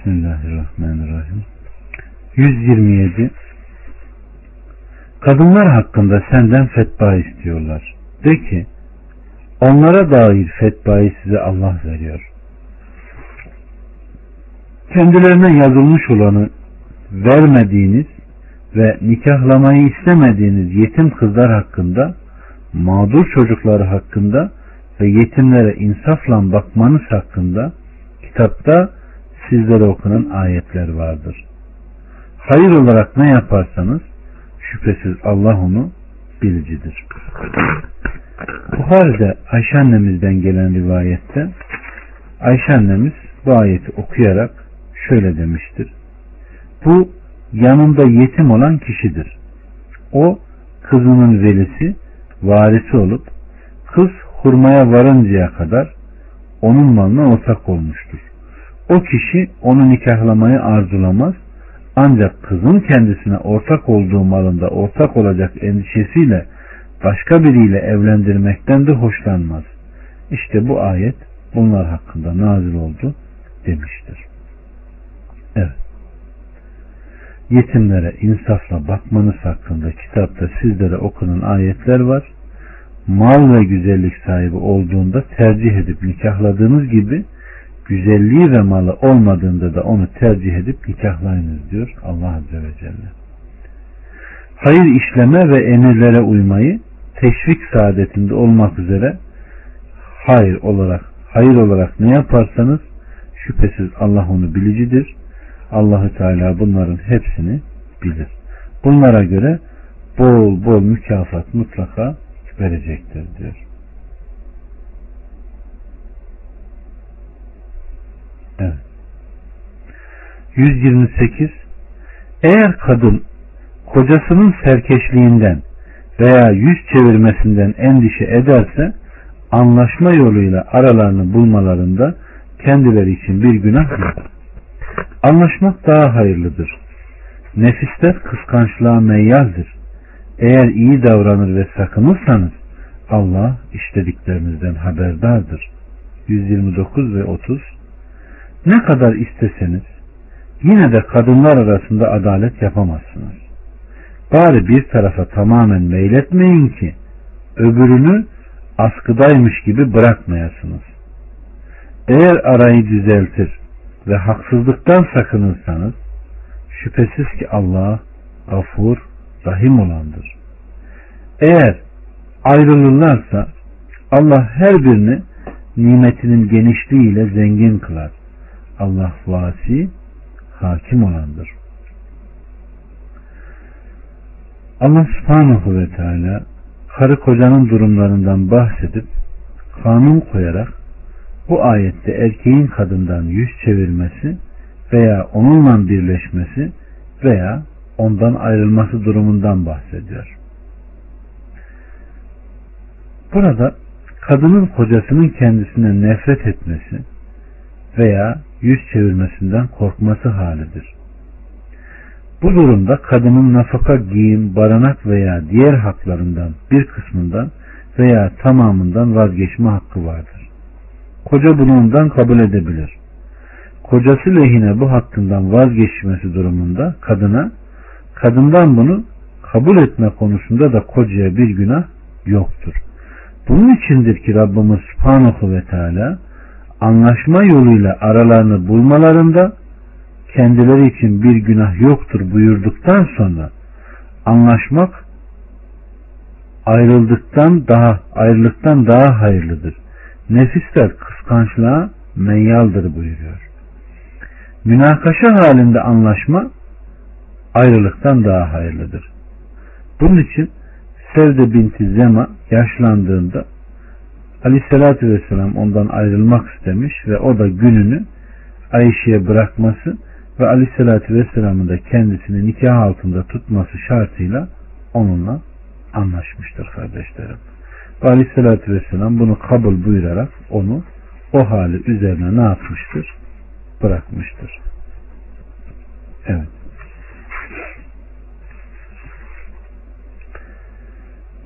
Bismillahirrahmanirrahim. 127 Kadınlar hakkında senden fetva istiyorlar. De ki onlara dair fetvayı size Allah veriyor. Kendilerine yazılmış olanı vermediğiniz ve nikahlamayı istemediğiniz yetim kızlar hakkında, mağdur çocukları hakkında ve yetimlere insafla bakmanız hakkında kitapta sizlere okunan ayetler vardır. Hayır olarak ne yaparsanız şüphesiz Allah onu bilicidir. Buhari'de Ayşe annemizden gelen rivayette Ayşe annemiz bu ayeti okuyarak şöyle demiştir. Bu yanında yetim olan kişidir. O kızının velisi, varisi olup kız hurmaya varıncaya kadar onun malına ortak olmuştur. O kişi onu nikahlamayı arzulamaz ancak kızın kendisine ortak olduğu malında ortak olacak endişesiyle başka biriyle evlendirmekten de hoşlanmaz. İşte bu ayet bunlar hakkında nazil oldu demiştir. Evet. Yetimlere insafla bakmanız hakkında kitapta sizlere okunan ayetler var. Mal ve güzellik sahibi olduğunda tercih edip nikahladığınız gibi güzelliği ve malı olmadığında da onu tercih edip nikahlayınız diyor Allah Azze ve Celle. Hayır işleme ve emirlere uymayı teşvik saadetinde olmak üzere hayır olarak hayır olarak ne yaparsanız şüphesiz Allah onu bilicidir. Allahü Teala bunların hepsini bilir. Bunlara göre bol bol mükafat mutlaka verecektir diyor. Evet. 128 Eğer kadın kocasının serkeşliğinden veya yüz çevirmesinden endişe ederse anlaşma yoluyla aralarını bulmalarında kendileri için bir günah yok. Anlaşmak daha hayırlıdır. Nefisler kıskançlığa meyyaldir. Eğer iyi davranır ve sakınırsanız Allah işlediklerinizden haberdardır. 129 ve 30 Ne kadar isteseniz yine de kadınlar arasında adalet yapamazsınız. Bari bir tarafa tamamen meyletmeyin ki öbürünü askıdaymış gibi bırakmayasınız. Eğer arayı düzeltir ve haksızlıktan sakınırsanız şüphesiz ki Allah gafur, rahim olandır. Eğer ayrılırlarsa Allah her birini nimetinin genişliğiyle zengin kılar. Allah vasi, hakim olandır. Allah subhanahu ve teala karı kocanın durumlarından bahsedip kanun koyarak bu ayette erkeğin kadından yüz çevirmesi veya onunla birleşmesi veya ondan ayrılması durumundan bahsediyor. Burada kadının kocasının kendisine nefret etmesi veya yüz çevirmesinden korkması halidir. Bu durumda kadının nafaka, giyim, barınak veya diğer haklarından bir kısmından veya tamamından vazgeçme hakkı vardır. Koca bunu ondan kabul edebilir. Kocası lehine bu hakkından vazgeçmesi durumunda kadına, kadından bunu kabul etme konusunda da kocaya bir günah yoktur. Bunun içindir ki Rabbimiz Subhanahu ve Teala anlaşma yoluyla aralarını bulmalarında kendileri için bir günah yoktur buyurduktan sonra anlaşmak ayrıldıktan daha ayrılıktan daha hayırlıdır. Nefisler kıskançlığa meyyaldır buyuruyor. Münakaşa halinde anlaşma ayrılıktan daha hayırlıdır. Bunun için Sevde binti Zema yaşlandığında Aleyhisselatü Vesselam ondan ayrılmak istemiş ve o da gününü Ayşe'ye bırakması ve Aleyhisselatü Vesselam'ın da kendisini nikah altında tutması şartıyla onunla anlaşmıştır kardeşlerim. Ve Aleyhisselatü Vesselam bunu kabul buyurarak onu o hali üzerine ne yapmıştır? Bırakmıştır. Evet.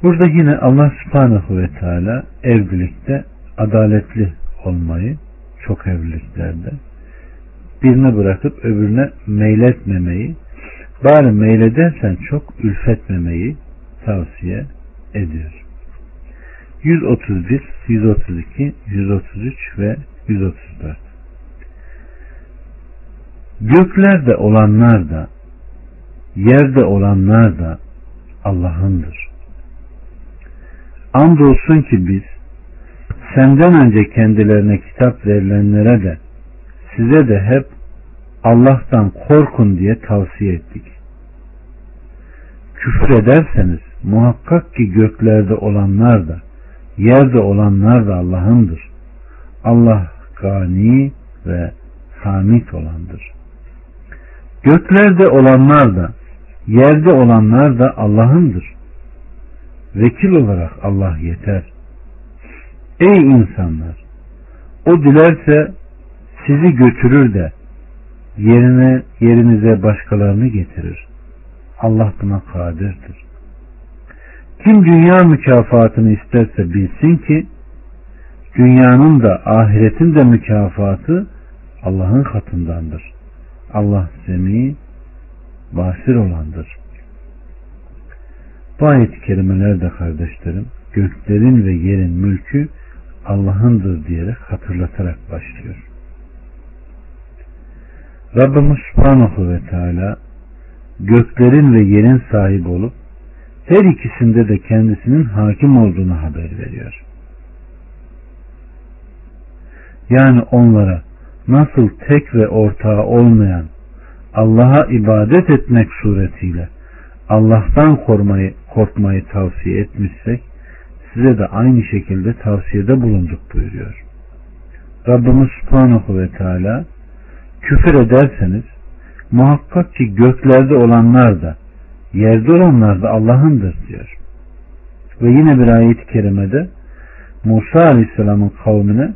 Burada yine Allah subhanahu ve teala evlilikte adaletli olmayı çok evliliklerde birini bırakıp öbürüne meyletmemeyi, bari meyledersen çok ülfetmemeyi tavsiye ediyor. 131, 132, 133 ve 134 Göklerde olanlar da yerde olanlar da Allah'ındır. Andolsun ki biz senden önce kendilerine kitap verilenlere de size de hep Allah'tan korkun diye tavsiye ettik. Küfür ederseniz muhakkak ki göklerde olanlar da yerde olanlar da Allah'ındır. Allah gani ve hamid olandır. Göklerde olanlar da yerde olanlar da Allah'ındır. Vekil olarak Allah yeter. Ey insanlar! O dilerse sizi götürür de yerine yerinize başkalarını getirir. Allah buna kadirdir. Kim dünya mükafatını isterse bilsin ki dünyanın da ahiretin de mükafatı Allah'ın katındandır. Allah semi basir olandır. Bu ayet-i kerimelerde kardeşlerim göklerin ve yerin mülkü Allah'ındır diyerek hatırlatarak başlıyor. Rabbimiz Subhanahu ve Teala göklerin ve yerin sahibi olup her ikisinde de kendisinin hakim olduğunu haber veriyor. Yani onlara nasıl tek ve ortağı olmayan Allah'a ibadet etmek suretiyle Allah'tan korkmayı, korkmayı tavsiye etmişsek size de aynı şekilde tavsiyede bulunduk buyuruyor. Rabbimiz Subhanahu ve Teala küfür ederseniz muhakkak ki göklerde olanlar da yerde olanlar da Allah'ındır diyor. Ve yine bir ayet-i kerimede Musa Aleyhisselam'ın kavmine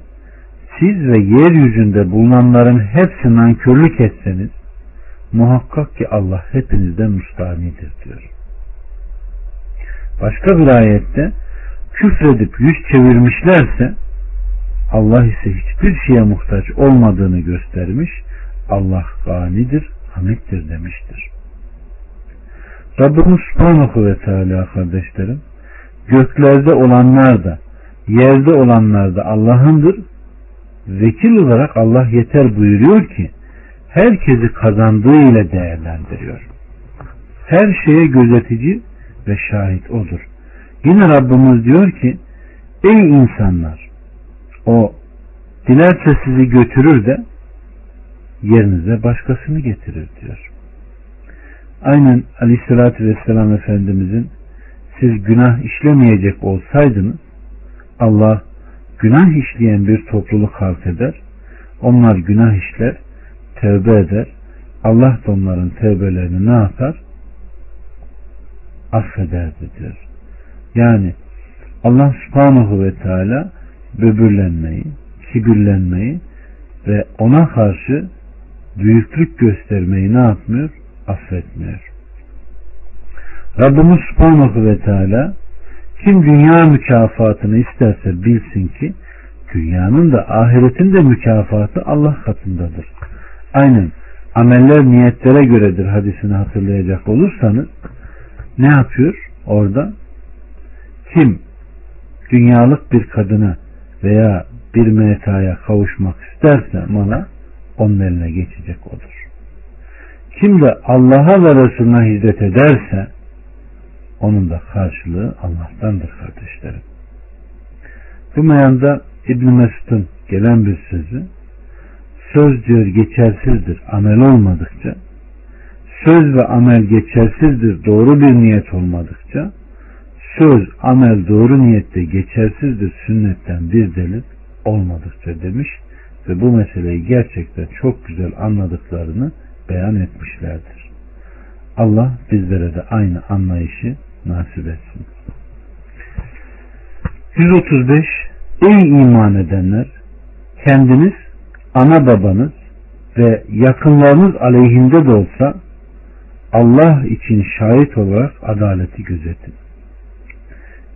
siz ve yeryüzünde bulunanların hepsi nankörlük etseniz muhakkak ki Allah hepinizden müstahnidir diyor. Başka bir ayette küfredip yüz çevirmişlerse Allah ise hiçbir şeye muhtaç olmadığını göstermiş. Allah ganidir, hamittir demiştir. Rabbimiz Subhanahu ve Teala kardeşlerim göklerde olanlar da yerde olanlar da Allah'ındır. Vekil olarak Allah yeter buyuruyor ki herkesi kazandığı ile değerlendiriyor. Her şeye gözetici ve şahit odur. Yine Rabbimiz diyor ki ey insanlar o dilerse sizi götürür de yerinize başkasını getirir diyor. Aynen aleyhissalatü vesselam Efendimizin siz günah işlemeyecek olsaydınız Allah günah işleyen bir topluluk halk eder. Onlar günah işler, tevbe eder. Allah da onların tevbelerini ne yapar? Affederdi diyor. Yani Allah subhanahu ve teala böbürlenmeyi, kibirlenmeyi ve ona karşı büyüklük göstermeyi ne yapmıyor? Affetmiyor. Rabbimiz subhanahu ve teala kim dünya mükafatını isterse bilsin ki dünyanın da ahiretin de mükafatı Allah katındadır. Aynen ameller niyetlere göredir hadisini hatırlayacak olursanız ne yapıyor orada? Kim dünyalık bir kadına veya bir metaya kavuşmak isterse bana onun eline geçecek odur. Kim de Allah'a ve Resulüne hizmet ederse onun da karşılığı Allah'tandır kardeşlerim. Bu meyanda İbn Mesud'un gelen bir sözü söz diyor geçersizdir amel olmadıkça söz ve amel geçersizdir doğru bir niyet olmadıkça söz amel doğru niyette geçersizdir sünnetten bir delil olmadıkça demiş ve bu meseleyi gerçekten çok güzel anladıklarını beyan etmişlerdir. Allah bizlere de aynı anlayışı nasip etsin. 135 Ey iman edenler kendiniz, ana babanız ve yakınlarınız aleyhinde de olsa Allah için şahit olarak adaleti gözetin.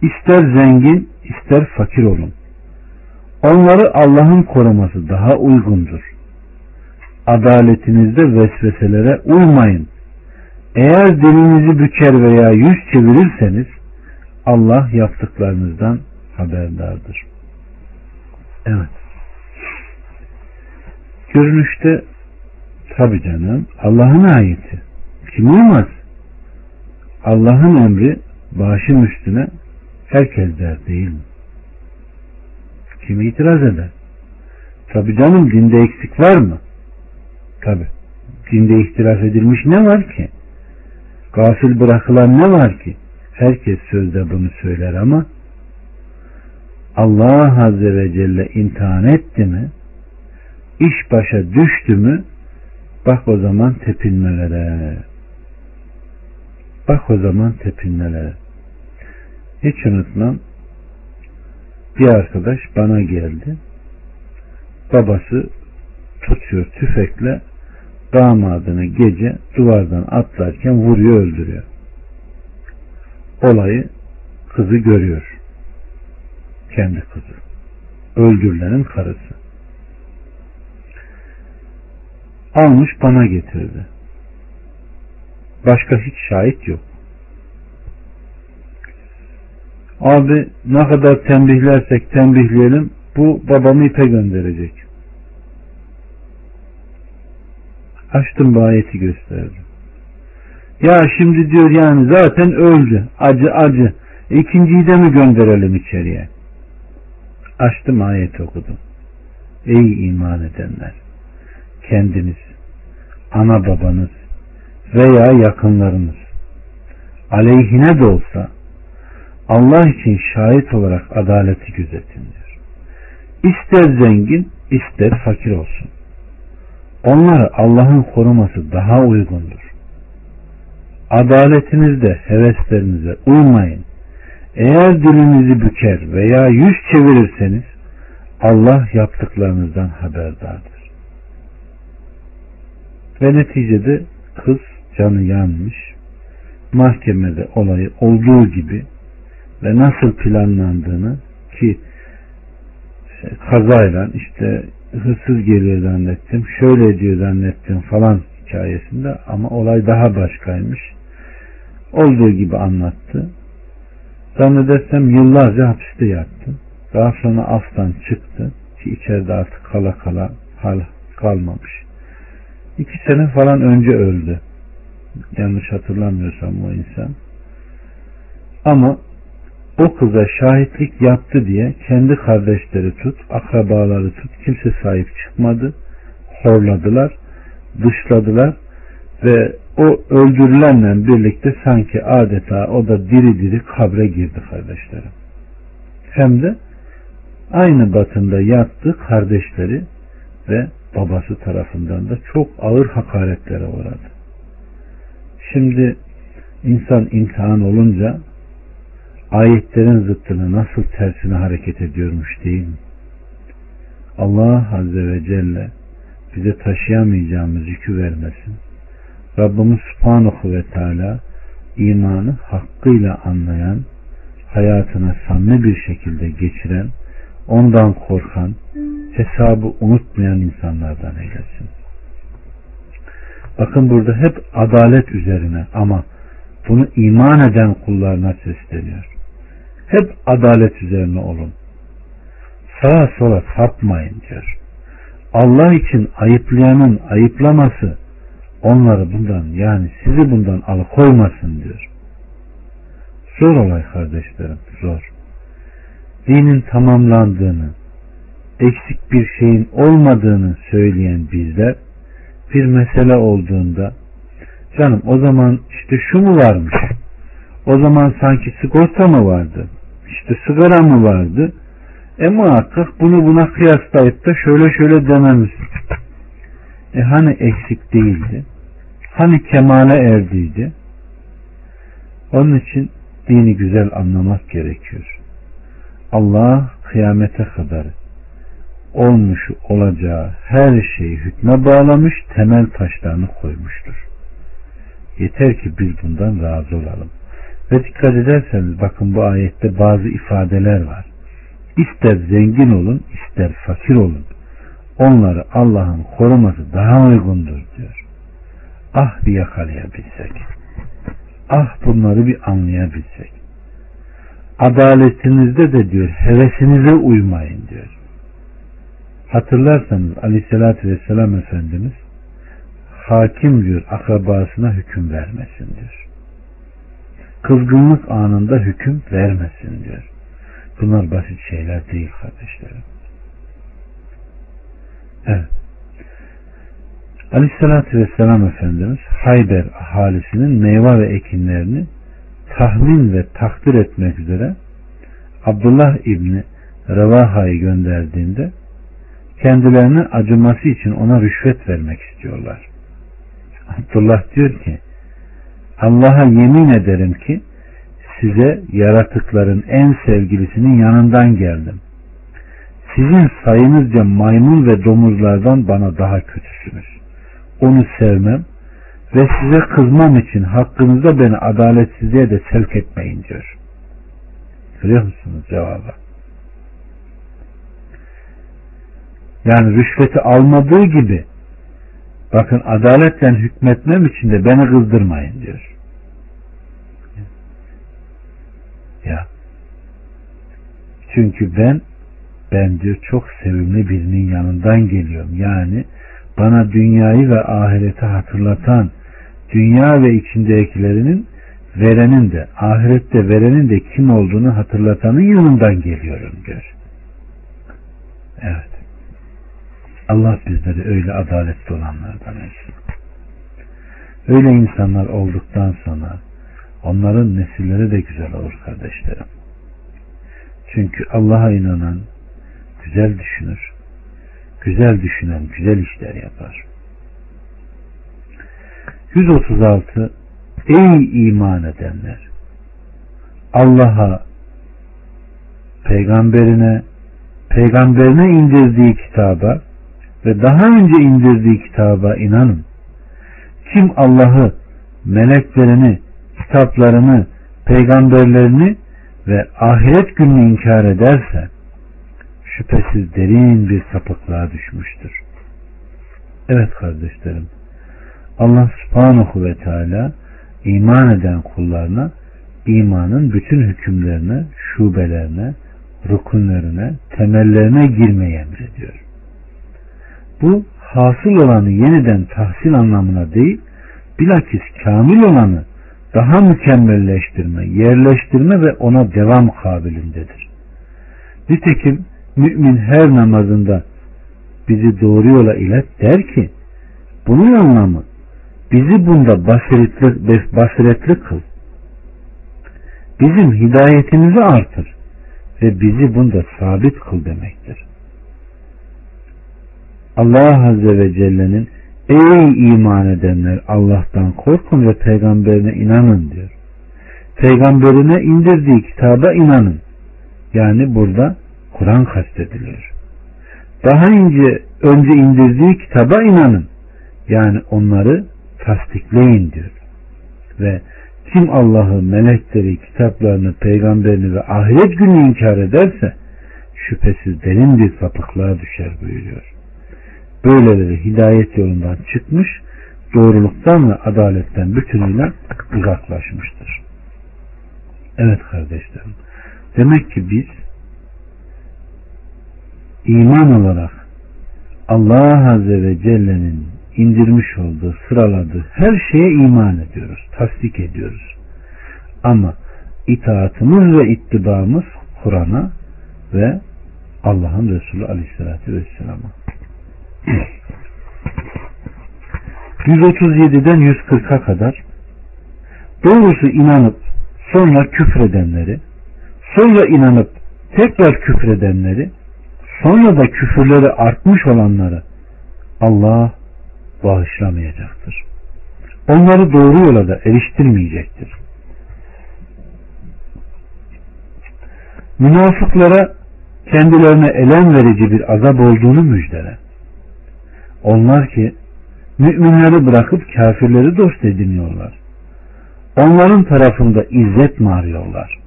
İster zengin ister fakir olun. Onları Allah'ın koruması daha uygundur. adaletinizde vesveselere uymayın. Eğer dilinizi büker veya yüz çevirirseniz Allah yaptıklarınızdan haberdardır. Evet. Görünüşte tabi canım Allah'ın ayeti. Kim uymaz? Allah'ın emri başım üstüne herkes der değil mi? Kim itiraz eder? Tabi canım dinde eksik var mı? Tabi. Dinde ihtilaf edilmiş ne var ki? Gafil bırakılan ne var ki? Herkes sözde bunu söyler ama Allah Azze ve Celle imtihan etti mi iş başa düştü mü bak o zaman tepinmelere bak o zaman tepinmelere hiç unutmam bir arkadaş bana geldi. Babası tutuyor tüfekle damadını gece duvardan atlarken vuruyor öldürüyor. Olayı kızı görüyor. Kendi kızı. Öldürülenin karısı. Almış bana getirdi başka hiç şahit yok. Abi ne kadar tembihlersek tembihleyelim bu babamı ipe gönderecek. Açtım bu ayeti gösterdim. Ya şimdi diyor yani zaten öldü. Acı acı. İkinciyi de mi gönderelim içeriye? Açtım ayet okudum. Ey iman edenler kendiniz ana babanız veya yakınlarınız aleyhine de olsa Allah için şahit olarak adaleti gözetin diyor. İster zengin ister fakir olsun. Onları Allah'ın koruması daha uygundur. Adaletinizde heveslerinize uymayın. Eğer dilinizi büker veya yüz çevirirseniz Allah yaptıklarınızdan haberdardır. Ve neticede kız canı yanmış. Mahkemede olayı olduğu gibi ve nasıl planlandığını ki e, kazayla işte hırsız geliyor zannettim, şöyle diyor zannettim falan hikayesinde ama olay daha başkaymış. Olduğu gibi anlattı. Zannedersem yıllarca hapiste yattı. Daha sonra aftan çıktı ki içeride artık kala kala hal kalmamış. İki sene falan önce öldü. Yanlış hatırlamıyorsam o insan. Ama o kıza şahitlik yaptı diye kendi kardeşleri tut, akrabaları tut, kimse sahip çıkmadı. Horladılar, dışladılar ve o öldürülenle birlikte sanki adeta o da diri diri kabre girdi kardeşlerim. Hem de aynı batında yattı kardeşleri ve babası tarafından da çok ağır hakaretlere uğradı. Şimdi insan imtihan olunca ayetlerin zıttını nasıl tersine hareket ediyormuş değil mi? Allah Azze ve Celle bize taşıyamayacağımız yükü vermesin. Rabbimiz Subhanahu ve Teala imanı hakkıyla anlayan, hayatına samimi bir şekilde geçiren, ondan korkan, hesabı unutmayan insanlardan eylesin. Bakın burada hep adalet üzerine ama bunu iman eden kullarına sesleniyor. Hep adalet üzerine olun. Sağa sola sapmayın diyor. Allah için ayıplayanın ayıplaması onları bundan yani sizi bundan alıkoymasın diyor. Zor olay kardeşlerim zor. Dinin tamamlandığını, eksik bir şeyin olmadığını söyleyen bizler bir mesele olduğunda canım o zaman işte şu mu varmış? O zaman sanki sigorta mı vardı? İşte sigara mı vardı? E muhakkak bunu buna kıyaslayıp da şöyle şöyle dememiz. E hani eksik değildi? Hani kemale erdiydi? Onun için dini güzel anlamak gerekiyor. Allah kıyamete kadar olmuş olacağı her şeyi hükme bağlamış temel taşlarını koymuştur. Yeter ki biz bundan razı olalım. Ve dikkat ederseniz bakın bu ayette bazı ifadeler var. İster zengin olun ister fakir olun. onları Allah'ın koruması daha uygundur diyor. Ah bir yakalayabilsek. Ah bunları bir anlayabilsek. Adaletinizde de diyor hevesinize uymayın diyor. Hatırlarsanız aleyhissalatü vesselam Efendimiz hakim diyor akrabasına hüküm vermesin diyor. Kızgınlık anında hüküm vermesin diyor. Bunlar basit şeyler değil kardeşlerim. Evet. Aleyhissalatü vesselam Efendimiz Hayber ahalisinin meyve ve ekinlerini tahmin ve takdir etmek üzere Abdullah İbni Revaha'yı gönderdiğinde kendilerine acıması için ona rüşvet vermek istiyorlar. Abdullah diyor ki Allah'a yemin ederim ki size yaratıkların en sevgilisinin yanından geldim. Sizin sayınızca maymun ve domuzlardan bana daha kötüsünüz. Onu sevmem ve size kızmam için hakkınızda beni adaletsizliğe de sevk etmeyin diyor. Görüyor musunuz cevabı? Yani rüşveti almadığı gibi bakın adaletle hükmetmem için de beni kızdırmayın diyor. Ya. Çünkü ben ben diyor çok sevimli birinin yanından geliyorum. Yani bana dünyayı ve ahireti hatırlatan dünya ve içindekilerinin verenin de ahirette verenin de kim olduğunu hatırlatanın yanından geliyorum diyor. Evet. Allah bizleri öyle adaletli olanlardan etsin. Öyle insanlar olduktan sonra onların nesilleri de güzel olur kardeşlerim. Çünkü Allah'a inanan güzel düşünür. Güzel düşünen güzel işler yapar. 136 Ey iman edenler! Allah'a, peygamberine, peygamberine indirdiği kitaba ve daha önce indirdiği kitaba inanın. Kim Allah'ı, meleklerini, kitaplarını, peygamberlerini ve ahiret gününü inkar ederse şüphesiz derin bir sapıklığa düşmüştür. Evet kardeşlerim, Allah subhanahu ve teala iman eden kullarına imanın bütün hükümlerine, şubelerine, rukunlarına, temellerine girmeyi emrediyor. Bu hasıl olanı yeniden tahsil anlamına değil, bilakis kamil olanı daha mükemmelleştirme, yerleştirme ve ona devam kabilindedir. Nitekim mümin her namazında bizi doğru yola ilet der ki bunun anlamı bizi bunda basiretli, basiretli kıl. Bizim hidayetimizi artır ve bizi bunda sabit kıl demektir. Allah Azze ve Celle'nin Ey iman edenler Allah'tan korkun ve peygamberine inanın diyor. Peygamberine indirdiği kitaba inanın. Yani burada Kur'an kastediliyor. Daha önce önce indirdiği kitaba inanın. Yani onları tasdikleyin diyor. Ve kim Allah'ı, melekleri, kitaplarını, peygamberini ve ahiret gününü inkar ederse şüphesiz derin bir sapıklığa düşer buyuruyor. Böyleleri hidayet yolundan çıkmış, doğruluktan ve adaletten bütünüyle uzaklaşmıştır. Evet kardeşlerim. Demek ki biz iman olarak Allah Azze ve Celle'nin indirmiş olduğu, sıraladığı her şeye iman ediyoruz, tasdik ediyoruz. Ama itaatımız ve ittibamız Kur'an'a ve Allah'ın Resulü Aleyhisselatü Vesselam'a. 137'den 140'a kadar doğrusu inanıp sonra küfredenleri sonra inanıp tekrar küfredenleri sonra da küfürleri artmış olanları Allah bağışlamayacaktır. Onları doğru yola da eriştirmeyecektir. Münafıklara kendilerine elem verici bir azap olduğunu müjdele. Onlar ki müminleri bırakıp kafirleri dost ediniyorlar. Onların tarafında izzet mi arıyorlar?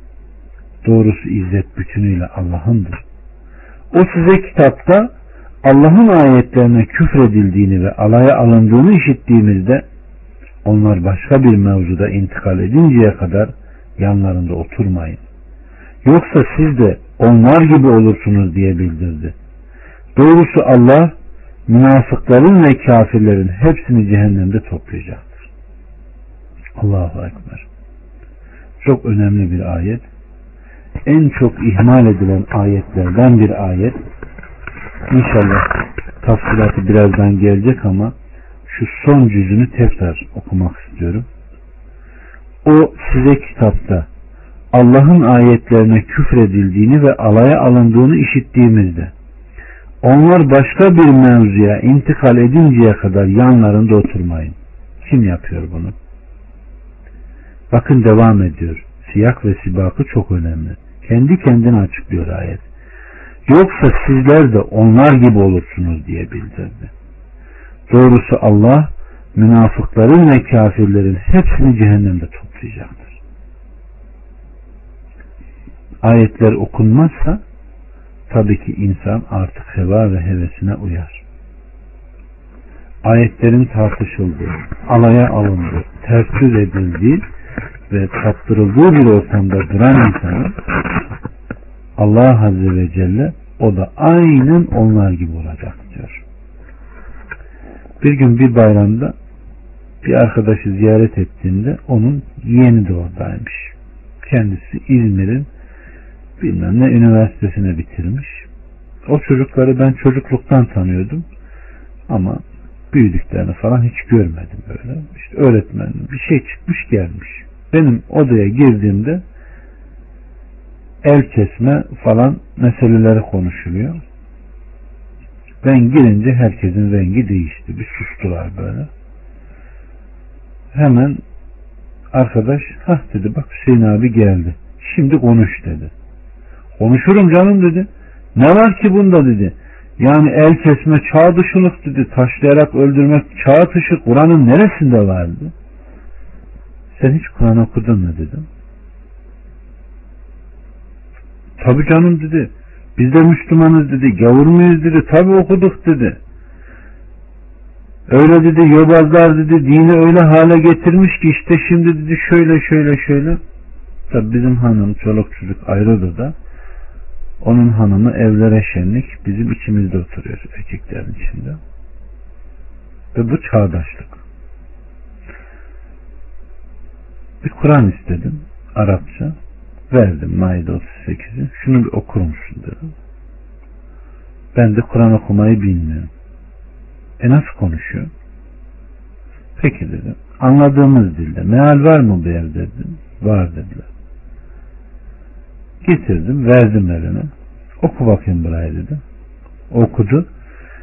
Doğrusu izzet bütünüyle Allah'ındır. O size kitapta Allah'ın ayetlerine küfredildiğini ve alaya alındığını işittiğimizde onlar başka bir mevzuda intikal edinceye kadar yanlarında oturmayın. Yoksa siz de onlar gibi olursunuz diye bildirdi. Doğrusu Allah münafıkların ve kafirlerin hepsini cehennemde toplayacaktır. Allahu Ekber. Çok önemli bir ayet. En çok ihmal edilen ayetlerden bir ayet. İnşallah tafsilatı birazdan gelecek ama şu son cüzünü tekrar okumak istiyorum. O size kitapta Allah'ın ayetlerine küfredildiğini ve alaya alındığını işittiğimizde onlar başka bir mevzuya intikal edinceye kadar yanlarında oturmayın. Kim yapıyor bunu? Bakın devam ediyor. Siyak ve sibakı çok önemli. Kendi kendine açıklıyor ayet. Yoksa sizler de onlar gibi olursunuz diye bildirdi. Doğrusu Allah münafıkların ve kafirlerin hepsini cehennemde toplayacaktır. Ayetler okunmazsa tabii ki insan artık heva ve hevesine uyar. Ayetlerin tartışıldığı, alaya alındığı, ters edildiği ve tattırıldığı bir ortamda duran insanın Allah Azze ve Celle o da aynen onlar gibi olacak diyor. Bir gün bir bayramda bir arkadaşı ziyaret ettiğinde onun yeğeni de oradaymış. Kendisi İzmir'in bilmem ne üniversitesine bitirmiş. O çocukları ben çocukluktan tanıyordum ama büyüdüklerini falan hiç görmedim böyle. İşte öğretmen bir şey çıkmış gelmiş. Benim odaya girdiğimde el kesme falan meseleleri konuşuluyor. Ben girince herkesin rengi değişti. Bir sustular böyle. Hemen arkadaş hah dedi bak Hüseyin abi geldi. Şimdi konuş dedi. Konuşurum canım dedi. Ne var ki bunda dedi. Yani el kesme çağ dışılık dedi. Taşlayarak öldürmek çağ dışı Kur'an'ın neresinde vardı? Sen hiç Kur'an okudun mu dedim. Tabi canım dedi. Biz de Müslümanız dedi. Gavur muyuz dedi. Tabi okuduk dedi. Öyle dedi yobazlar dedi dini öyle hale getirmiş ki işte şimdi dedi şöyle şöyle şöyle. Tabi bizim hanım çoluk çocuk ayrıdır da onun hanımı evlere şenlik bizim içimizde oturuyor erkeklerin içinde. Ve bu çağdaşlık. Bir Kur'an istedim Arapça. Verdim Maide 38'i. Şunu bir okur musun dedim. Ben de Kur'an okumayı bilmiyorum. E nasıl konuşuyor? Peki dedim. Anladığımız dilde. Meal var mı bu evde dedim. Var dediler. Getirdim, verdim eline. Oku bakayım burayı dedim. Okudu.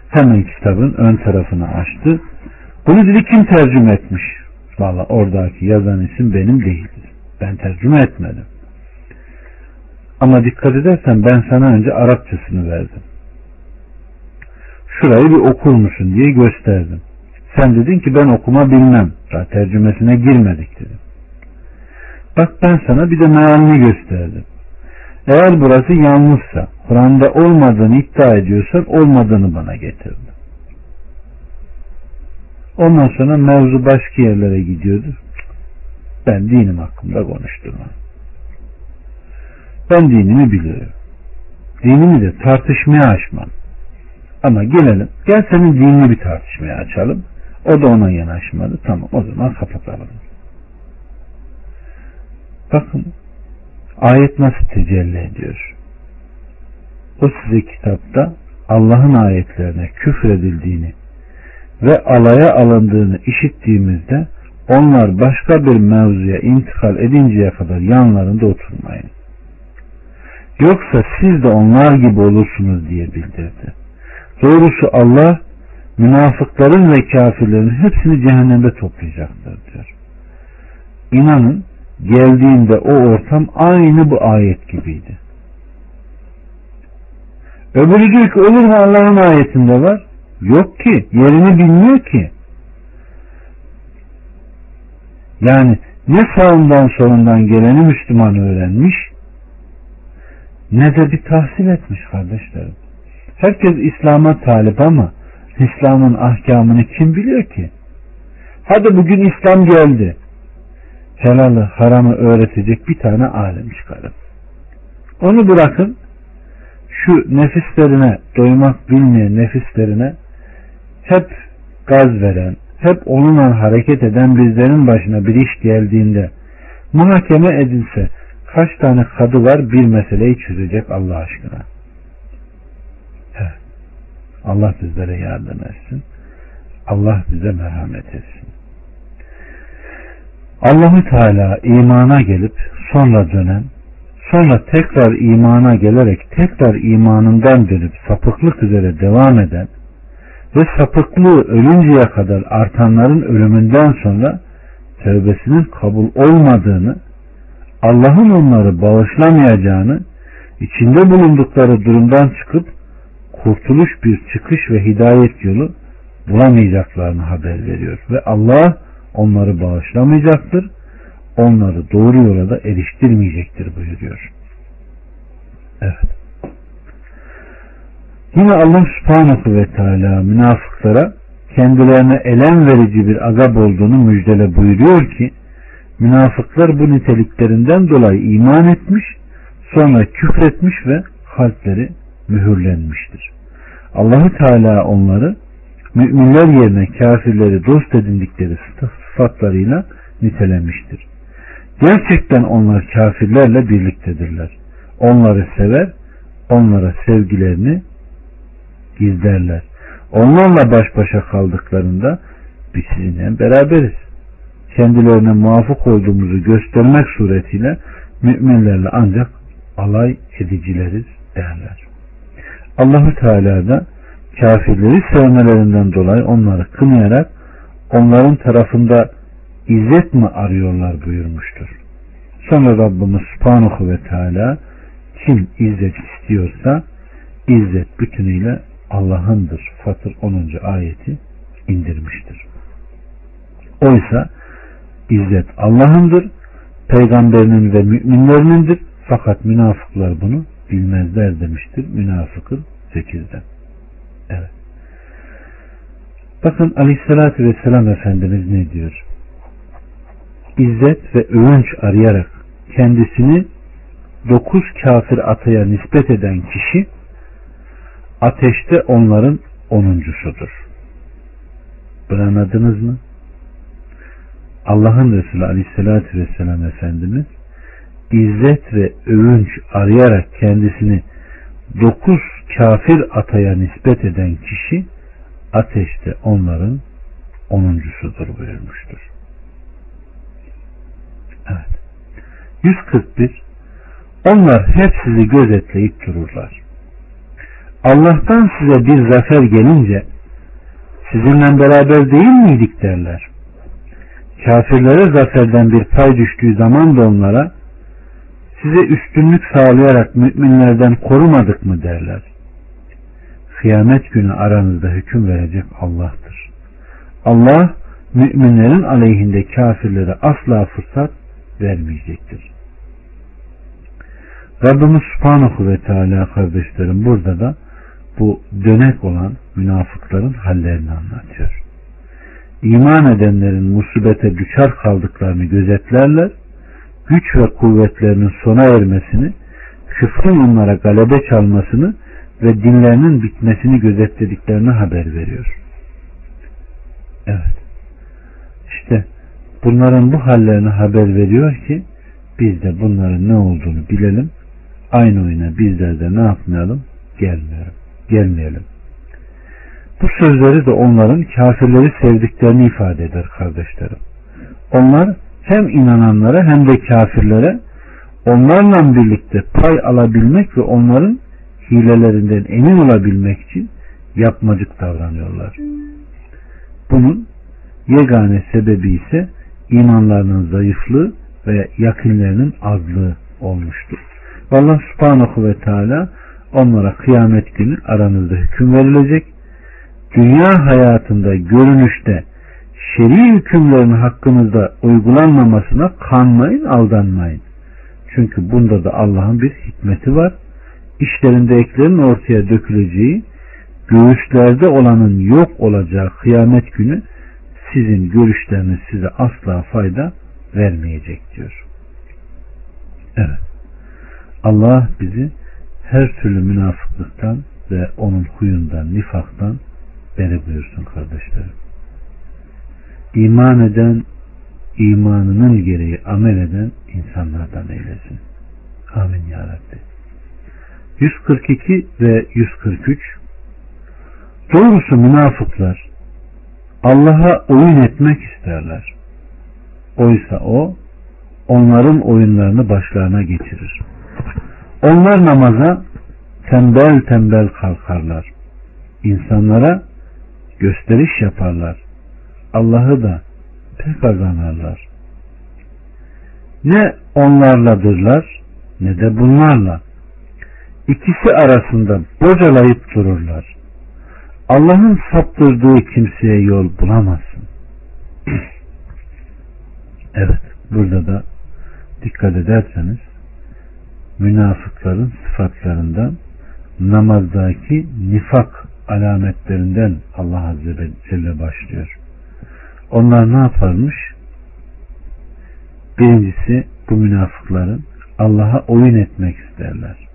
Hemen kitabın ön tarafını açtı. Bunu dedi kim tercüme etmiş? Valla oradaki yazan isim benim değildir. Ben tercüme etmedim. Ama dikkat edersen ben sana önce Arapçasını verdim. Şurayı bir okur musun diye gösterdim. Sen dedin ki ben okuma bilmem. Daha tercümesine girmedik dedim. Bak ben sana bir de mealini gösterdim. Eğer burası yanlışsa, Kur'an'da olmadığını iddia ediyorsan olmadığını bana getirdi. Ondan sonra mevzu başka yerlere gidiyordu. Ben dinim hakkında konuştum. Ben dinimi biliyorum. Dinimi de tartışmaya açmam. Ama gelelim. Gel senin dinini bir tartışmaya açalım. O da ona yanaşmadı. Tamam o zaman kapatalım. Bakın ayet nasıl tecelli ediyor? O size kitapta Allah'ın ayetlerine küfredildiğini ve alaya alındığını işittiğimizde onlar başka bir mevzuya intikal edinceye kadar yanlarında oturmayın. Yoksa siz de onlar gibi olursunuz diye bildirdi. Doğrusu Allah münafıkların ve kafirlerin hepsini cehennemde toplayacaktır diyor. İnanın geldiğinde o ortam aynı bu ayet gibiydi. Öbürü diyor ki olur mu Allah'ın ayetinde var? Yok ki. Yerini bilmiyor ki. Yani ne sağından solundan geleni Müslüman öğrenmiş ne de bir tahsil etmiş kardeşlerim. Herkes İslam'a talip ama İslam'ın ahkamını kim biliyor ki? Hadi bugün İslam geldi. Helalı haramı öğretecek bir tane alim çıkarın. Onu bırakın şu nefislerine doymak bilmeyen nefislerine hep gaz veren, hep onunla hareket eden bizlerin başına bir iş geldiğinde muhakeme edilse kaç tane kadı var bir meseleyi çözecek Allah aşkına. Evet. Allah bizlere yardım etsin. Allah bize merhamet etsin. Allahu Teala imana gelip sonra dönen, sonra tekrar imana gelerek tekrar imanından dönüp sapıklık üzere devam eden ve sapıklığı ölünceye kadar artanların ölümünden sonra tövbesinin kabul olmadığını, Allah'ın onları bağışlamayacağını, içinde bulundukları durumdan çıkıp kurtuluş bir çıkış ve hidayet yolu bulamayacaklarını haber veriyor. Ve Allah onları bağışlamayacaktır, onları doğru yola da eriştirmeyecektir buyuruyor. Evet. Yine Allah subhanahu ve teala münafıklara kendilerine elem verici bir azap olduğunu müjdele buyuruyor ki münafıklar bu niteliklerinden dolayı iman etmiş sonra küfretmiş ve kalpleri mühürlenmiştir. Allahu Teala onları müminler yerine kafirleri dost edindikleri sıfatlarıyla nitelemiştir. Gerçekten onlar kafirlerle birliktedirler. Onları sever, onlara sevgilerini gizlerler. Onlarla baş başa kaldıklarında biz sizinle beraberiz. Kendilerine muvafık olduğumuzu göstermek suretiyle müminlerle ancak alay edicileriz derler. Allahu Teala da kafirleri sevmelerinden dolayı onları kınayarak onların tarafında izzet mi arıyorlar buyurmuştur. Sonra Rabbimiz Subhanahu ve Teala kim izzet istiyorsa izzet bütünüyle Allah'ındır. Fatır 10. ayeti indirmiştir. Oysa izzet Allah'ındır, peygamberinin ve müminlerinindir. Fakat münafıklar bunu bilmezler demiştir. Münafıkın 8'den. Bakın aleyhissalatü vesselam Efendimiz ne diyor? İzzet ve övünç arayarak kendisini dokuz kafir ataya nispet eden kişi ateşte onların onuncusudur. Bunu anladınız mı? Allah'ın Resulü Aleyhisselatü Vesselam Efendimiz izzet ve övünç arayarak kendisini dokuz kafir ataya nispet eden kişi ateşte onların onuncusudur buyurmuştur. Evet. 141 Onlar hep sizi gözetleyip dururlar. Allah'tan size bir zafer gelince sizinle beraber değil miydik derler. Kafirlere zaferden bir pay düştüğü zaman da onlara size üstünlük sağlayarak müminlerden korumadık mı derler. Kıyamet günü aranızda hüküm verecek Allah'tır. Allah müminlerin aleyhinde kafirlere asla fırsat vermeyecektir. Rabbimiz Subhanahu ve Teala kardeşlerim burada da bu dönek olan münafıkların hallerini anlatıyor. İman edenlerin musibete düşer kaldıklarını gözetlerler, güç ve kuvvetlerinin sona ermesini, küfrün onlara galebe çalmasını ve dinlerinin bitmesini gözetlediklerini haber veriyor. Evet. İşte bunların bu hallerini haber veriyor ki biz de bunların ne olduğunu bilelim. Aynı oyuna bizler de ne yapmayalım? Gelmeyelim gelmeyelim. Bu sözleri de onların kafirleri sevdiklerini ifade eder kardeşlerim. Onlar hem inananlara hem de kafirlere onlarla birlikte pay alabilmek ve onların hilelerinden emin olabilmek için yapmacık davranıyorlar. Bunun yegane sebebi ise imanlarının zayıflığı ve yakınlarının azlığı olmuştur. Allah subhanahu ve teala onlara kıyamet günü aranızda hüküm verilecek. Dünya hayatında görünüşte şer'i hükümlerin hakkınızda uygulanmamasına kanmayın, aldanmayın. Çünkü bunda da Allah'ın bir hikmeti var. İşlerinde eklerin ortaya döküleceği göğüslerde olanın yok olacağı kıyamet günü sizin görüşleriniz size asla fayda vermeyecek diyor. Evet. Allah bizi her türlü münafıklıktan ve onun huyundan, nifaktan beri buyursun kardeşlerim. İman eden, imanının gereği amel eden insanlardan eylesin. Amin ya Rabbi. 142 ve 143 Doğrusu münafıklar Allah'a oyun etmek isterler. Oysa o onların oyunlarını başlarına geçirir. Onlar namaza tembel tembel kalkarlar. İnsanlara gösteriş yaparlar. Allah'ı da pek azanarlar. Ne onlarladırlar ne de bunlarla. İkisi arasında bocalayıp dururlar. Allah'ın saptırdığı kimseye yol bulamazsın. evet burada da dikkat ederseniz münafıkların sıfatlarından namazdaki nifak alametlerinden Allah Azze ve Celle başlıyor. Onlar ne yaparmış? Birincisi bu münafıkların Allah'a oyun etmek isterler.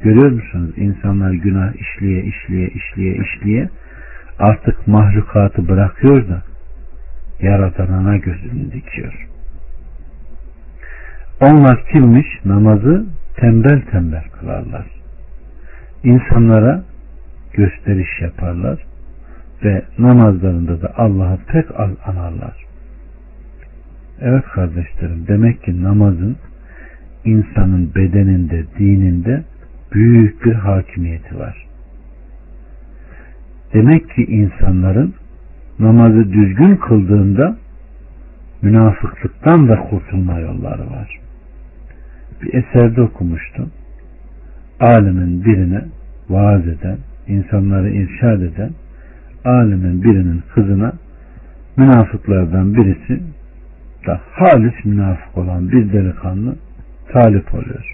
Görüyor musunuz? İnsanlar günah işliye işliye işliye işliye artık mahlukatı bırakıyor da yaratanana gözünü dikiyor. Onlar kimmiş? Namazı tembel tembel kılarlar. İnsanlara gösteriş yaparlar ve namazlarında da Allah'ı pek az anarlar. Evet kardeşlerim demek ki namazın insanın bedeninde, dininde büyük bir hakimiyeti var. Demek ki insanların namazı düzgün kıldığında münafıklıktan da kurtulma yolları var. Bir eserde okumuştum. Alimin birine vaaz eden, insanları irşad eden alimin birinin kızına münafıklardan birisi da halis münafık olan bir delikanlı talip oluyor.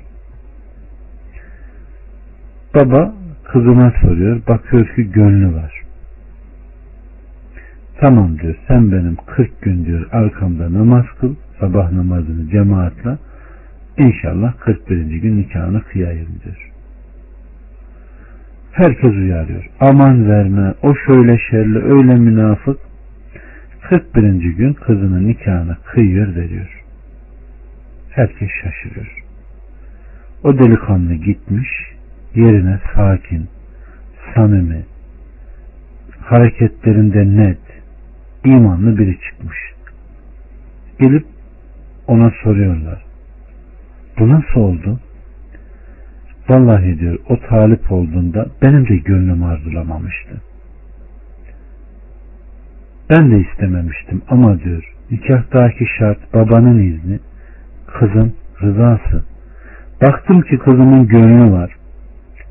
Baba kızına soruyor. Bakıyor ki gönlü var. Tamam diyor. Sen benim 40 gün diyor arkamda namaz kıl. Sabah namazını cemaatle. İnşallah 41. gün nikahını kıyayım diyor. Herkes uyarıyor. Aman verme. O şöyle şerli öyle münafık. 41. gün kızının nikahını kıyıyor veriyor. Herkes şaşırıyor. O delikanlı gitmiş yerine sakin, samimi, hareketlerinde net, imanlı biri çıkmış. Gelip ona soruyorlar. Bu nasıl oldu? Vallahi diyor o talip olduğunda benim de gönlüm arzulamamıştı. Ben de istememiştim ama diyor nikahtaki şart babanın izni, kızın rızası. Baktım ki kızımın gönlü var.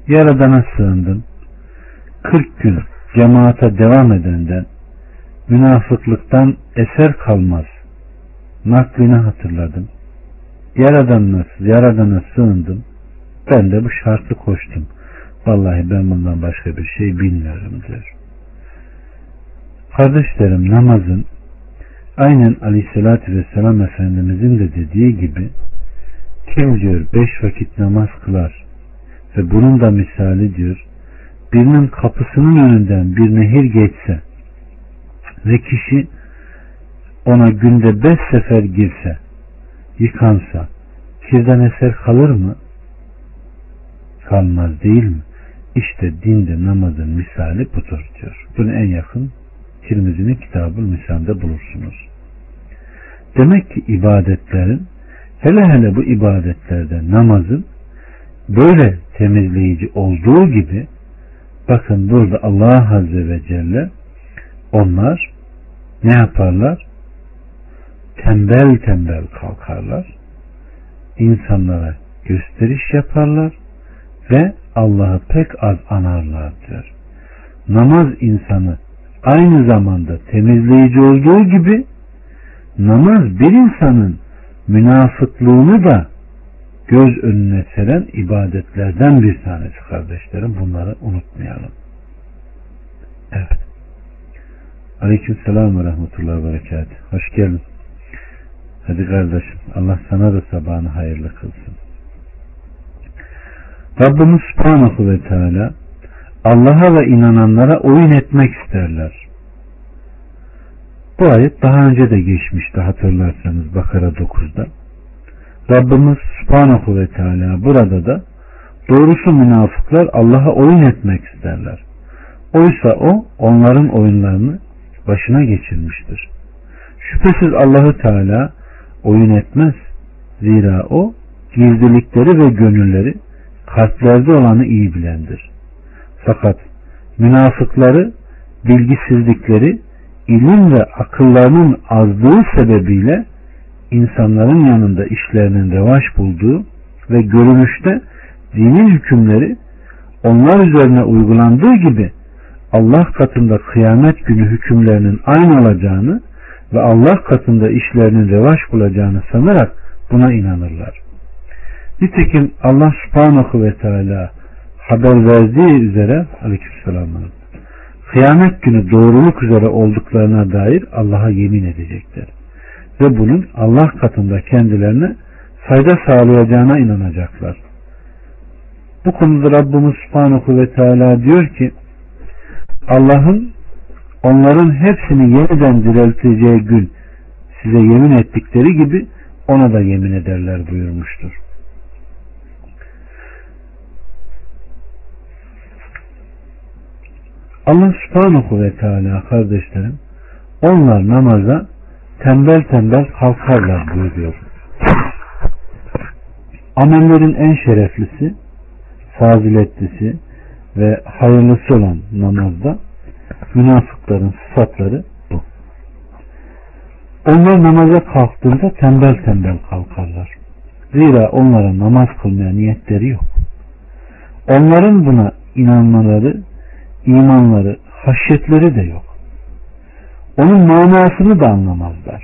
Yaradan'a sığındım. 40 gün cemaate devam edenden münafıklıktan eser kalmaz. Naklini hatırladım. Yaradan'a, Yaradan'a sığındım. Ben de bu şartı koştum. Vallahi ben bundan başka bir şey bilmiyorum diyor. Kardeşlerim namazın aynen aleyhissalatü vesselam Efendimizin de dediği gibi kim diyor beş vakit namaz kılar ve bunun da misali diyor birinin kapısının önünden bir nehir geçse ve kişi ona günde beş sefer girse yıkansa kirden eser kalır mı? Kalmaz değil mi? İşte dinde namazın misali budur diyor. Bunu en yakın Tirmizi'nin kitabı misalde bulursunuz. Demek ki ibadetlerin hele hele bu ibadetlerde namazın böyle temizleyici olduğu gibi bakın burada Allah Azze ve Celle onlar ne yaparlar? Tembel tembel kalkarlar. insanlara gösteriş yaparlar ve Allah'ı pek az anarlar diyor. Namaz insanı aynı zamanda temizleyici olduğu gibi namaz bir insanın münafıklığını da göz önüne seren ibadetlerden bir tanesi kardeşlerim. Bunları unutmayalım. Evet. Aleyküm selam ve rahmetullahi ve berekat. Hoş geldin. Hadi kardeşim Allah sana da sabahını hayırlı kılsın. Rabbimiz Subhanahu ve Teala Allah'a ve inananlara oyun etmek isterler. Bu ayet daha önce de geçmişti hatırlarsanız Bakara 9'da. Rabbimiz Subhanahu ve Teala burada da doğrusu münafıklar Allah'a oyun etmek isterler. Oysa o onların oyunlarını başına geçirmiştir. Şüphesiz Allahü Teala oyun etmez. Zira o gizlilikleri ve gönülleri kalplerde olanı iyi bilendir. Fakat münafıkları bilgisizlikleri ilim ve akıllarının azlığı sebebiyle insanların yanında işlerinin revaç bulduğu ve görünüşte dinin hükümleri onlar üzerine uygulandığı gibi Allah katında kıyamet günü hükümlerinin aynı olacağını ve Allah katında işlerinin revaç bulacağını sanarak buna inanırlar. Nitekim Allah subhanahu ve teala haber verdiği üzere aleykümselam kıyamet günü doğruluk üzere olduklarına dair Allah'a yemin edecekler. Ve bunun Allah katında kendilerine fayda sağlayacağına inanacaklar. Bu konuda Rabbimiz Subhanahu ve Teala diyor ki Allah'ın onların hepsini yeniden dirilteceği gün size yemin ettikleri gibi ona da yemin ederler buyurmuştur. Allah subhanahu ve teala kardeşlerim onlar namaza tembel tembel kalkarlar buyuruyor. Amellerin en şereflisi, faziletlisi ve hayırlısı olan namazda münafıkların sıfatları bu. Onlar namaza kalktığında tembel tembel kalkarlar. Zira onların namaz kılmaya niyetleri yok. Onların buna inanmaları, imanları, haşyetleri de yok. Onun manasını da anlamazlar.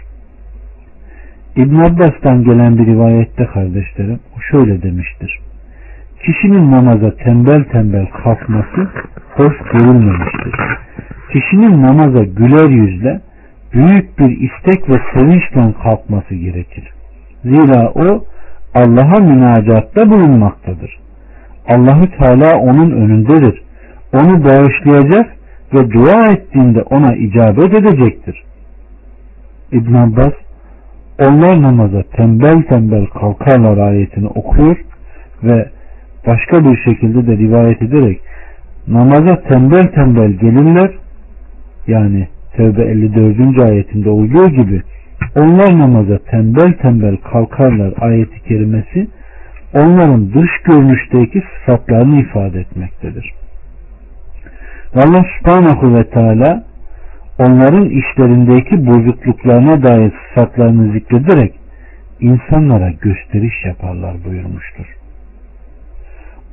İbn Abbas'tan gelen bir rivayette kardeşlerim o şöyle demiştir. Kişinin namaza tembel tembel kalkması hoş görülmemiştir. Kişinin namaza güler yüzle büyük bir istek ve sevinçle kalkması gerekir. Zira o Allah'a münacatta bulunmaktadır. Allahü Teala onun önündedir. Onu bağışlayacak ve dua ettiğinde ona icabet edecektir. İbn Abbas onlar namaza tembel tembel kalkarlar ayetini okuyor ve başka bir şekilde de rivayet ederek namaza tembel tembel gelirler yani Tevbe 54. ayetinde olduğu gibi onlar namaza tembel tembel kalkarlar ayeti kerimesi onların dış görünüşteki sıfatlarını ifade etmektedir. Allah subhanahu ve teala onların işlerindeki bozukluklarına dair sıfatlarını zikrederek insanlara gösteriş yaparlar buyurmuştur.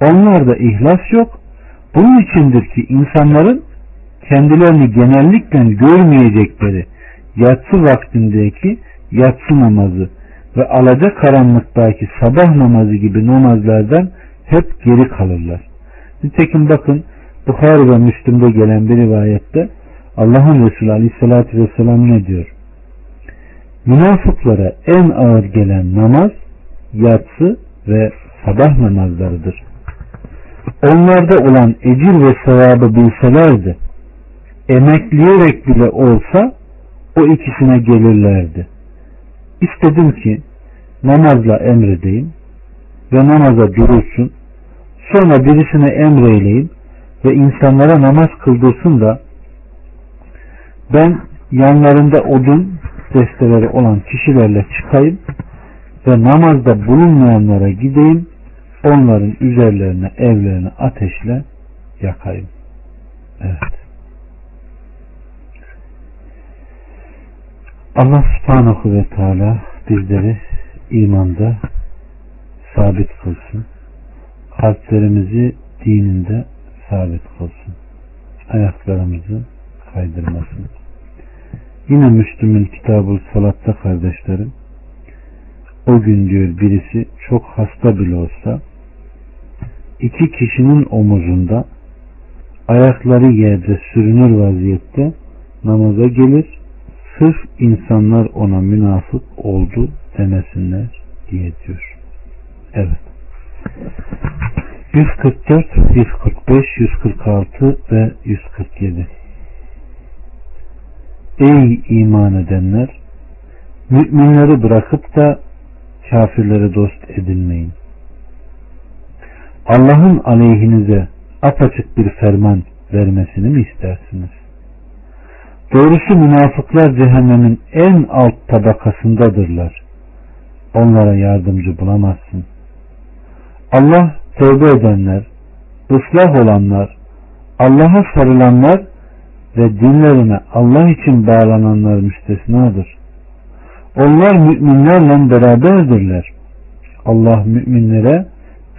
Onlarda ihlas yok. Bunun içindir ki insanların kendilerini genellikle görmeyecekleri yatsı vaktindeki yatsı namazı ve alaca karanlıktaki sabah namazı gibi namazlardan hep geri kalırlar. Nitekim bakın Bukhari ve Müslüm'de gelen bir rivayette Allah'ın Resulü Aleyhisselatü Vesselam ne diyor? Münafıklara en ağır gelen namaz yatsı ve sabah namazlarıdır. Onlarda olan ecir ve sevabı bilselerdi emekleyerek bile olsa o ikisine gelirlerdi. İstedim ki namazla emredeyim ve namaza durulsun. Sonra birisine emreyleyim ve insanlara namaz kıldırsın da ben yanlarında odun desteleri olan kişilerle çıkayım ve namazda bulunmayanlara gideyim onların üzerlerine evlerini ateşle yakayım. Evet. Allah subhanahu ve teala bizleri imanda sabit kılsın. Kalplerimizi dininde sabit kılsın. Ayaklarımızı kaydırmasın. Yine Müslüm'ün kitabı salatta kardeşlerim o gün diyor birisi çok hasta bile olsa iki kişinin omuzunda ayakları yerde sürünür vaziyette namaza gelir sırf insanlar ona münafık oldu demesinler diye diyor. Evet. 144, 145, 146 ve 147 Ey iman edenler! Müminleri bırakıp da kafirleri dost edinmeyin. Allah'ın aleyhinize apaçık bir ferman vermesini mi istersiniz? Doğrusu münafıklar cehennemin en alt tabakasındadırlar. Onlara yardımcı bulamazsın. Allah tövbe edenler, ıslah olanlar, Allah'a sarılanlar ve dinlerine Allah için bağlananlar müstesnadır. Onlar müminlerle beraberdirler. Allah müminlere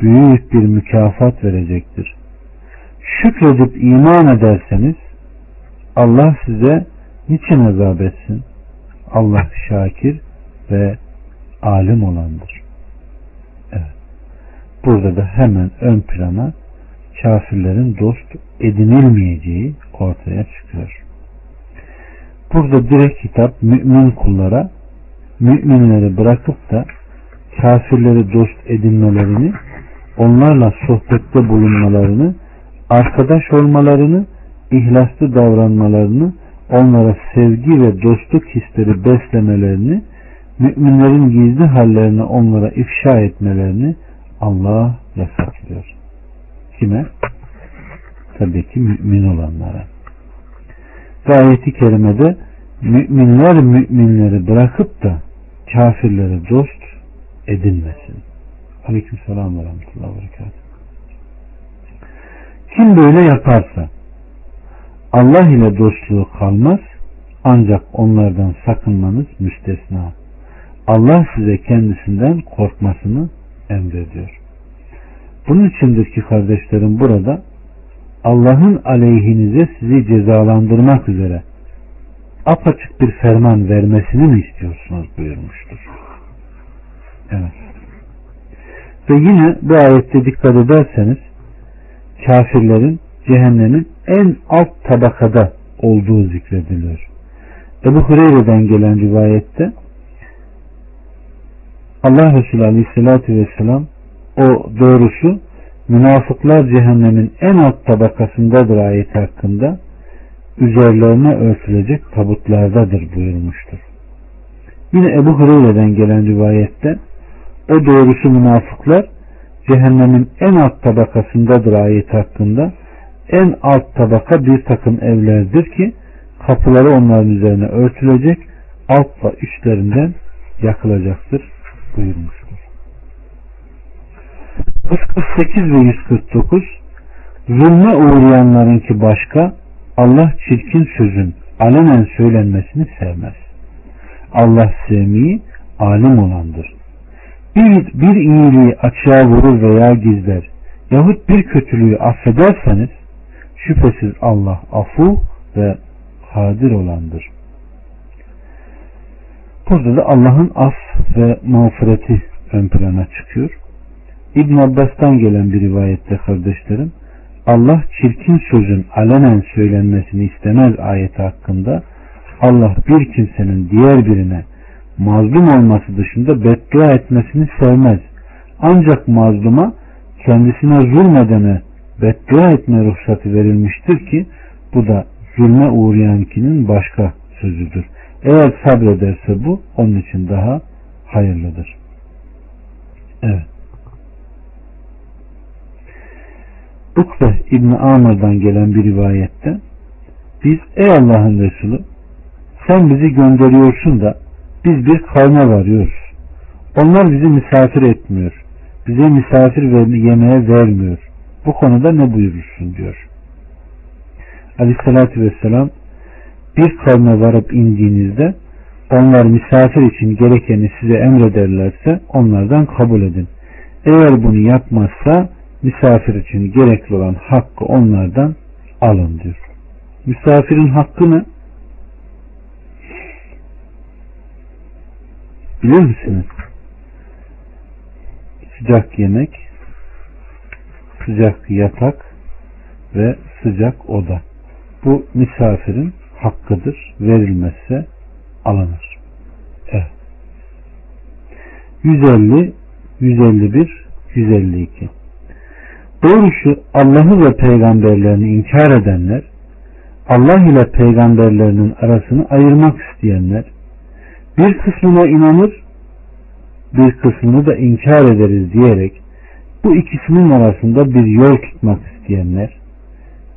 büyük bir mükafat verecektir. Şükredip iman ederseniz Allah size niçin azap etsin? Allah şakir ve alim olandır. Burada da hemen ön plana kafirlerin dost edinilmeyeceği ortaya çıkıyor. Burada direkt hitap mümin kullara müminleri bırakıp da kafirleri dost edinmelerini, onlarla sohbette bulunmalarını, arkadaş olmalarını, ihlaslı davranmalarını, onlara sevgi ve dostluk hisleri beslemelerini, müminlerin gizli hallerini onlara ifşa etmelerini Allah yasaklıyor. Kime? Tabii ki mümin olanlara. Ve ayeti kerimede müminler müminleri bırakıp da kafirleri dost edinmesin. Aleyküm selam ve rahmetullahi ve Kim böyle yaparsa Allah ile dostluğu kalmaz ancak onlardan sakınmanız müstesna. Allah size kendisinden korkmasını emrediyor. Bunun içindir ki kardeşlerim burada Allah'ın aleyhinize sizi cezalandırmak üzere apaçık bir ferman vermesini mi istiyorsunuz buyurmuştur. Evet. Ve yine bu ayette dikkat ederseniz kafirlerin cehennemin en alt tabakada olduğu zikrediliyor. Ebu Hureyre'den gelen rivayette Allah Resulü Aleyhisselatü Vesselam o doğrusu münafıklar cehennemin en alt tabakasındadır ayet hakkında üzerlerine örtülecek tabutlardadır buyurmuştur. Yine Ebu Hureyre'den gelen rivayette o doğrusu münafıklar cehennemin en alt tabakasındadır ayet hakkında en alt tabaka bir takım evlerdir ki kapıları onların üzerine örtülecek alt ve üstlerinden yakılacaktır buyurmuştur. 148 ve 149 Zulme uğrayanlarınki başka Allah çirkin sözün alenen söylenmesini sevmez. Allah sevmeyi alim olandır. Bir, bir iyiliği açığa vurur veya gizler yahut bir kötülüğü affederseniz şüphesiz Allah afu ve kadir olandır. Burada da Allah'ın af ve mağfireti ön plana çıkıyor. İbn Abbas'tan gelen bir rivayette kardeşlerim Allah çirkin sözün alenen söylenmesini istemez ayeti hakkında Allah bir kimsenin diğer birine mazlum olması dışında beddua etmesini sevmez. Ancak mazluma kendisine zulmedene beddua etme ruhsatı verilmiştir ki bu da zulme uğrayankinin başka sözüdür. Eğer sabrederse bu onun için daha hayırlıdır. Evet. Ukbe İbni Amir'dan gelen bir rivayette biz ey Allah'ın Resulü sen bizi gönderiyorsun da biz bir kavme varıyoruz. Onlar bizi misafir etmiyor. Bize misafir ve yemeğe vermiyor. Bu konuda ne buyurursun diyor. Aleyhissalatü vesselam bir kavme varıp indiğinizde onlar misafir için gerekeni size emrederlerse onlardan kabul edin. Eğer bunu yapmazsa misafir için gerekli olan hakkı onlardan alın diyor. Misafirin hakkı ne? Bilir misiniz? Sıcak yemek, sıcak yatak ve sıcak oda. Bu misafirin hakkıdır. Verilmezse alınır. Evet. 150, 151, 152 Doğrusu Allah'ı ve peygamberlerini inkar edenler, Allah ile peygamberlerinin arasını ayırmak isteyenler, bir kısmına inanır, bir kısmını da inkar ederiz diyerek bu ikisinin arasında bir yol tutmak isteyenler,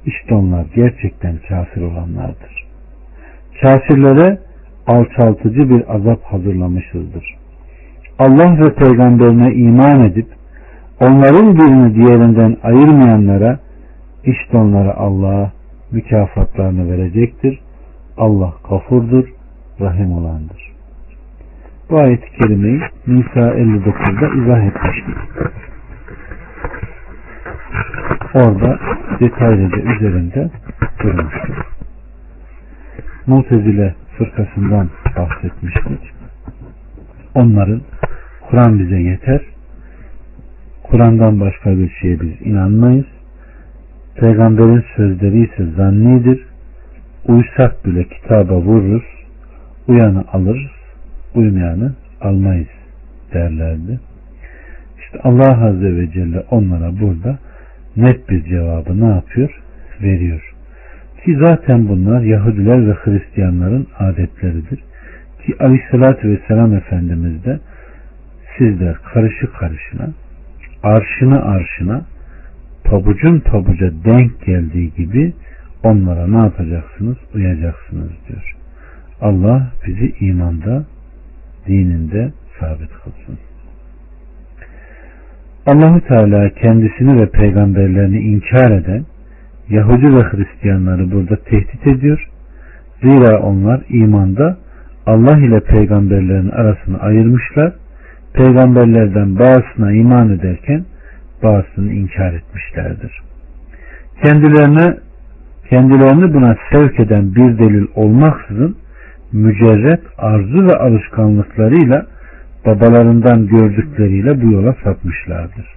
işte onlar gerçekten kafir olanlardır. Kafirlere alçaltıcı bir azap hazırlamışızdır. Allah ve peygamberine iman edip onların birini diğerinden ayırmayanlara işte onlara Allah mükafatlarını verecektir. Allah kafurdur, rahim olandır. Bu ayet-i kerimeyi Nisa 59'da izah etmiştik. Orada detaylıca üzerinde durmuştuk. Mutezile fırkasından bahsetmiştik. Onların Kur'an bize yeter. Kur'an'dan başka bir şeye biz inanmayız. Peygamberin sözleri ise zannidir. Uysak bile kitaba vururuz. Uyanı alırız. Uymayanı almayız derlerdi. İşte Allah Azze ve Celle onlara burada net bir cevabı ne yapıyor? Veriyor. Ki zaten bunlar Yahudiler ve Hristiyanların adetleridir. Ki Aleyhisselatü Vesselam Efendimiz de sizler karışı karışına, arşını arşına, pabucun pabuca denk geldiği gibi onlara ne yapacaksınız? Uyacaksınız diyor. Allah bizi imanda, dininde sabit kılsın. Allahu Teala kendisini ve peygamberlerini inkar eden Yahudi ve Hristiyanları burada tehdit ediyor. Zira onlar imanda Allah ile peygamberlerin arasını ayırmışlar. Peygamberlerden bazısına iman ederken bazısını inkar etmişlerdir. Kendilerine kendilerini buna sevk eden bir delil olmaksızın mücerret arzu ve alışkanlıklarıyla babalarından gördükleriyle bu yola sapmışlardır.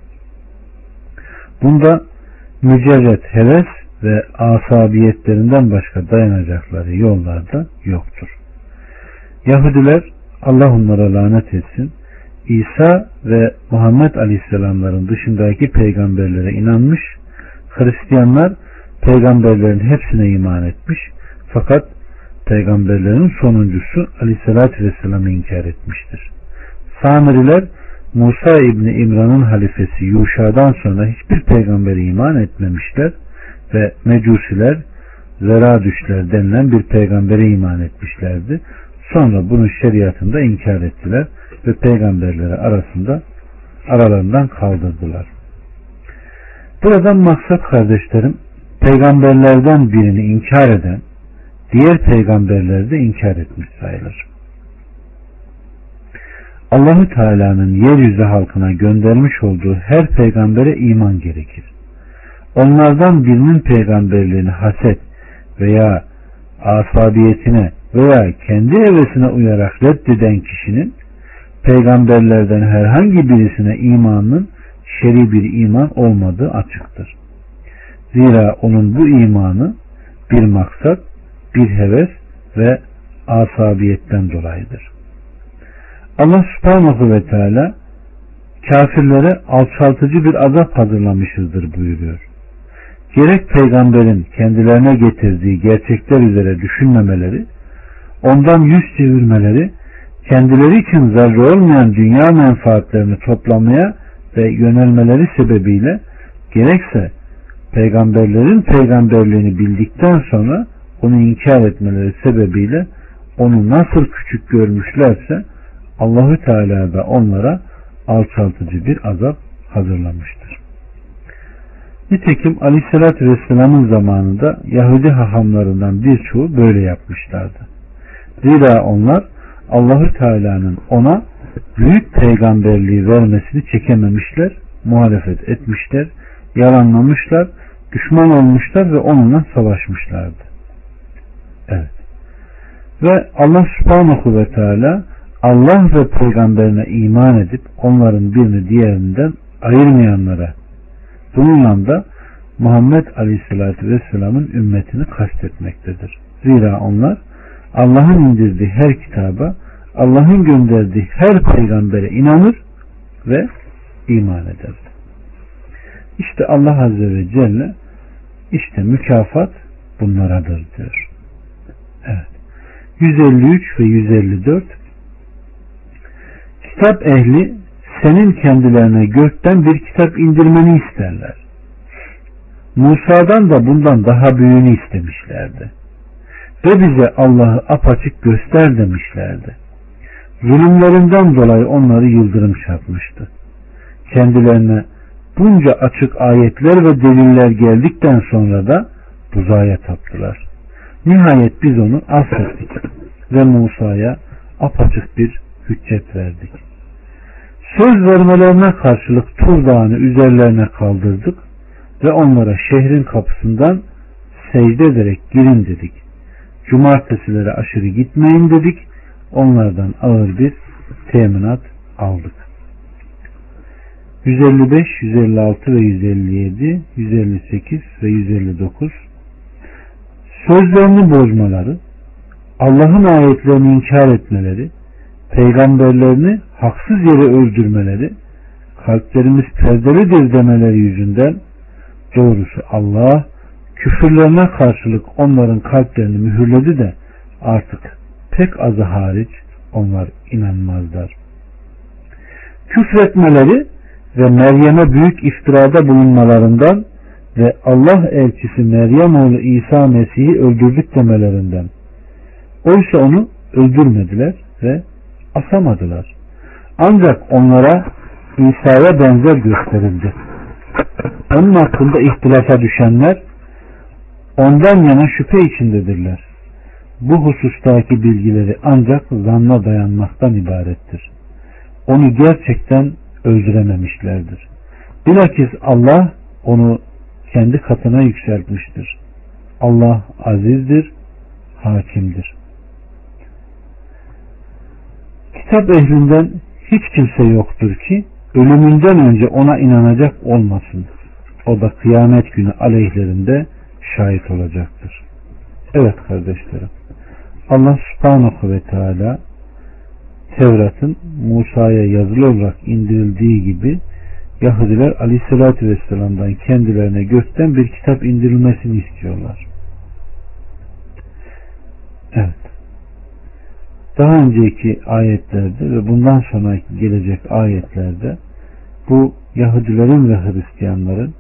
Bunda mücerret heves ve asabiyetlerinden başka dayanacakları yollarda yoktur. Yahudiler Allah onlara lanet etsin İsa ve Muhammed Aleyhisselamların dışındaki peygamberlere inanmış, Hristiyanlar peygamberlerin hepsine iman etmiş fakat peygamberlerin sonuncusu Aleyhisselatü Vesselam'ı inkar etmiştir. Samiriler Musa İbni İmran'ın halifesi Yuşa'dan sonra hiçbir peygambere iman etmemişler ve Mecusiler Zeradüşler denilen bir peygambere iman etmişlerdi. Sonra bunun şeriatında inkar ettiler ve peygamberleri arasında aralarından kaldırdılar. Buradan maksat kardeşlerim peygamberlerden birini inkar eden diğer peygamberleri de inkar etmiş sayılır. Allahü Teala'nın yeryüzü halkına göndermiş olduğu her peygambere iman gerekir. Onlardan birinin peygamberliğini haset veya asabiyetine veya kendi hevesine uyarak reddeden kişinin peygamberlerden herhangi birisine imanın şer'i bir iman olmadığı açıktır. Zira onun bu imanı bir maksat, bir heves ve asabiyetten dolayıdır. Allah subhanahu ve teala kafirlere alçaltıcı bir azap hazırlamışızdır buyuruyor. Gerek peygamberin kendilerine getirdiği gerçekler üzere düşünmemeleri, ondan yüz çevirmeleri kendileri için zararı olmayan dünya menfaatlerini toplamaya ve yönelmeleri sebebiyle gerekse peygamberlerin peygamberliğini bildikten sonra onu inkar etmeleri sebebiyle onu nasıl küçük görmüşlerse Allahü Teala da onlara alçaltıcı bir azap hazırlamıştır. Nitekim Aleyhisselatü Vesselam'ın zamanında Yahudi hahamlarından birçoğu böyle yapmışlardı. Zira onlar Allahü Teala'nın ona büyük peygamberliği vermesini çekememişler, muhalefet etmişler, yalanlamışlar, düşman olmuşlar ve onunla savaşmışlardı. Evet. Ve Allah subhanahu ve teala Allah ve peygamberine iman edip onların birini diğerinden ayırmayanlara bununla da Muhammed Aleyhisselatü Vesselam'ın ümmetini kastetmektedir. Zira onlar Allah'ın indirdiği her kitaba, Allah'ın gönderdiği her peygambere inanır ve iman eder. İşte Allah Azze ve Celle işte mükafat bunlaradır diyor. Evet. 153 ve 154 Kitap ehli senin kendilerine gökten bir kitap indirmeni isterler. Musa'dan da bundan daha büyüğünü istemişlerdi. Ve bize Allah'ı apaçık göster demişlerdi. Zulümlerinden dolayı onları yıldırım çarpmıştı. Kendilerine bunca açık ayetler ve deliller geldikten sonra da buzaya taptılar. Nihayet biz onu affettik ve Musa'ya apaçık bir hüccet verdik. Söz vermelerine karşılık Tur Dağı'nı üzerlerine kaldırdık ve onlara şehrin kapısından secde ederek girin dedik. Cumartesilere aşırı gitmeyin dedik. Onlardan ağır bir teminat aldık. 155, 156 ve 157, 158 ve 159 Sözlerini bozmaları, Allah'ın ayetlerini inkar etmeleri, peygamberlerini haksız yere öldürmeleri, kalplerimiz perdelidir demeleri yüzünden doğrusu Allah küfürlerine karşılık onların kalplerini mühürledi de artık pek azı hariç onlar inanmazlar. Küfretmeleri ve Meryem'e büyük iftirada bulunmalarından ve Allah elçisi Meryem oğlu İsa Mesih'i öldürdük demelerinden. Oysa onu öldürmediler ve asamadılar. Ancak onlara İsa'ya benzer gösterildi. Onun hakkında ihtilafa düşenler ondan yana şüphe içindedirler. Bu husustaki bilgileri ancak zanna dayanmaktan ibarettir. Onu gerçekten öldürememişlerdir. Bilakis Allah onu kendi katına yükseltmiştir. Allah azizdir, hakimdir. Kitap ehlinden hiç kimse yoktur ki ölümünden önce ona inanacak olmasın. O da kıyamet günü aleyhlerinde şahit olacaktır. Evet kardeşlerim. Allah subhanahu ve teala Tevrat'ın Musa'ya yazılı olarak indirildiği gibi Yahudiler aleyhissalatü vesselam'dan kendilerine gökten bir kitap indirilmesini istiyorlar. Evet. Daha önceki ayetlerde ve bundan sonra gelecek ayetlerde bu Yahudilerin ve Hristiyanların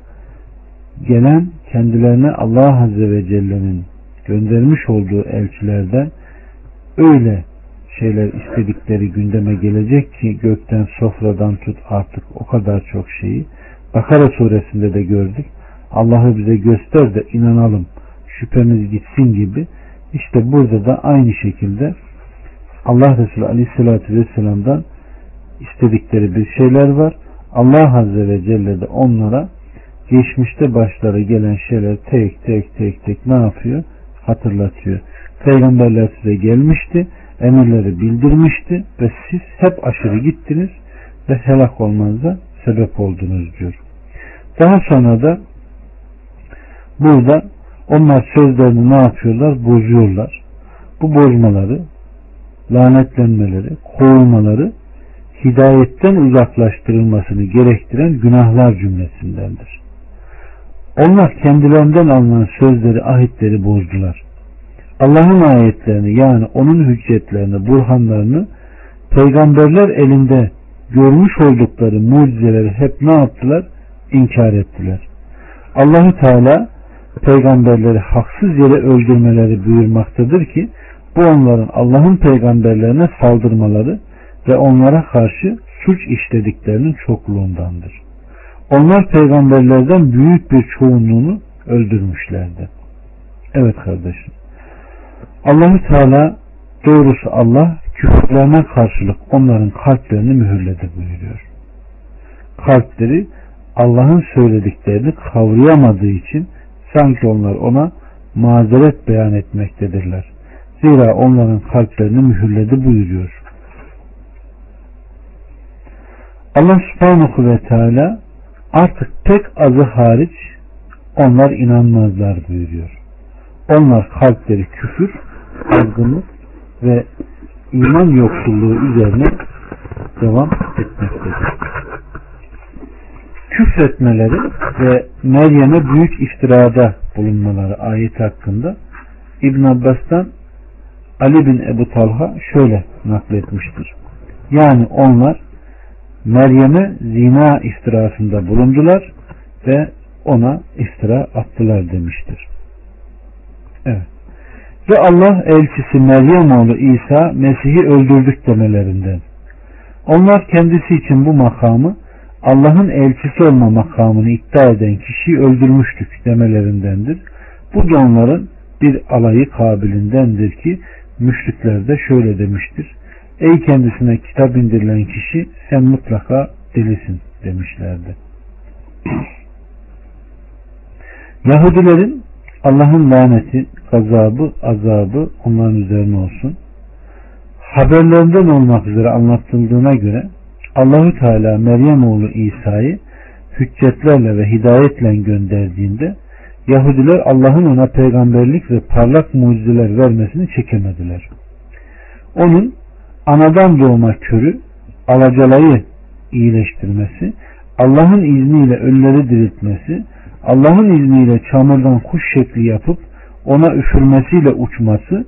gelen kendilerine Allah Azze ve Celle'nin göndermiş olduğu elçilerden öyle şeyler istedikleri gündeme gelecek ki gökten sofradan tut artık o kadar çok şeyi Bakara suresinde de gördük. Allah'ı bize göster de inanalım şüphemiz gitsin gibi işte burada da aynı şekilde Allah Resulü Aleyhisselatü Vesselam'dan istedikleri bir şeyler var. Allah Azze ve Celle de onlara geçmişte başları gelen şeyler tek tek tek tek ne yapıyor? Hatırlatıyor. Peygamberler size gelmişti emirleri bildirmişti ve siz hep aşırı gittiniz ve helak olmanıza sebep oldunuz diyor. Daha sonra da burada onlar sözlerini ne yapıyorlar? Bozuyorlar. Bu bozmaları, lanetlenmeleri, kovulmaları hidayetten uzaklaştırılmasını gerektiren günahlar cümlesindendir. Onlar kendilerinden alınan sözleri, ahitleri bozdular. Allah'ın ayetlerini yani onun hüccetlerini, burhanlarını peygamberler elinde görmüş oldukları mucizeleri hep ne yaptılar? İnkar ettiler. Allahü Teala peygamberleri haksız yere öldürmeleri buyurmaktadır ki bu onların Allah'ın peygamberlerine saldırmaları ve onlara karşı suç işlediklerinin çokluğundandır. Onlar peygamberlerden büyük bir çoğunluğunu öldürmüşlerdi. Evet kardeşim. Allahü Teala doğrusu Allah küfürlerine karşılık onların kalplerini mühürledi buyuruyor. Kalpleri Allah'ın söylediklerini kavrayamadığı için sanki onlar ona mazeret beyan etmektedirler. Zira onların kalplerini mühürledi buyuruyor. Allah subhanahu ve teala artık pek azı hariç onlar inanmazlar buyuruyor. Onlar kalpleri küfür, azgınlık ve iman yoksulluğu üzerine devam etmektedir. Küfretmeleri ve Meryem'e büyük iftirada bulunmaları ayet hakkında İbn Abbas'tan Ali bin Ebu Talha şöyle nakletmiştir. Yani onlar Meryem'e zina iftirasında bulundular ve ona iftira attılar demiştir. Evet. Ve Allah elçisi Meryem oğlu İsa Mesih'i öldürdük demelerinden. Onlar kendisi için bu makamı Allah'ın elçisi olma makamını iddia eden kişiyi öldürmüştük demelerindendir. Bu da onların bir alayı kabilindendir ki müşrikler de şöyle demiştir. Ey kendisine kitap indirilen kişi sen mutlaka delisin demişlerdi. Yahudilerin Allah'ın laneti, gazabı, azabı onların üzerine olsun. Haberlerinden olmak üzere anlatıldığına göre Allahü Teala Meryem oğlu İsa'yı hüccetlerle ve hidayetle gönderdiğinde Yahudiler Allah'ın ona peygamberlik ve parlak mucizeler vermesini çekemediler. Onun anadan doğma körü alacalayı iyileştirmesi, Allah'ın izniyle ölüleri diriltmesi, Allah'ın izniyle çamurdan kuş şekli yapıp ona üfürmesiyle uçması,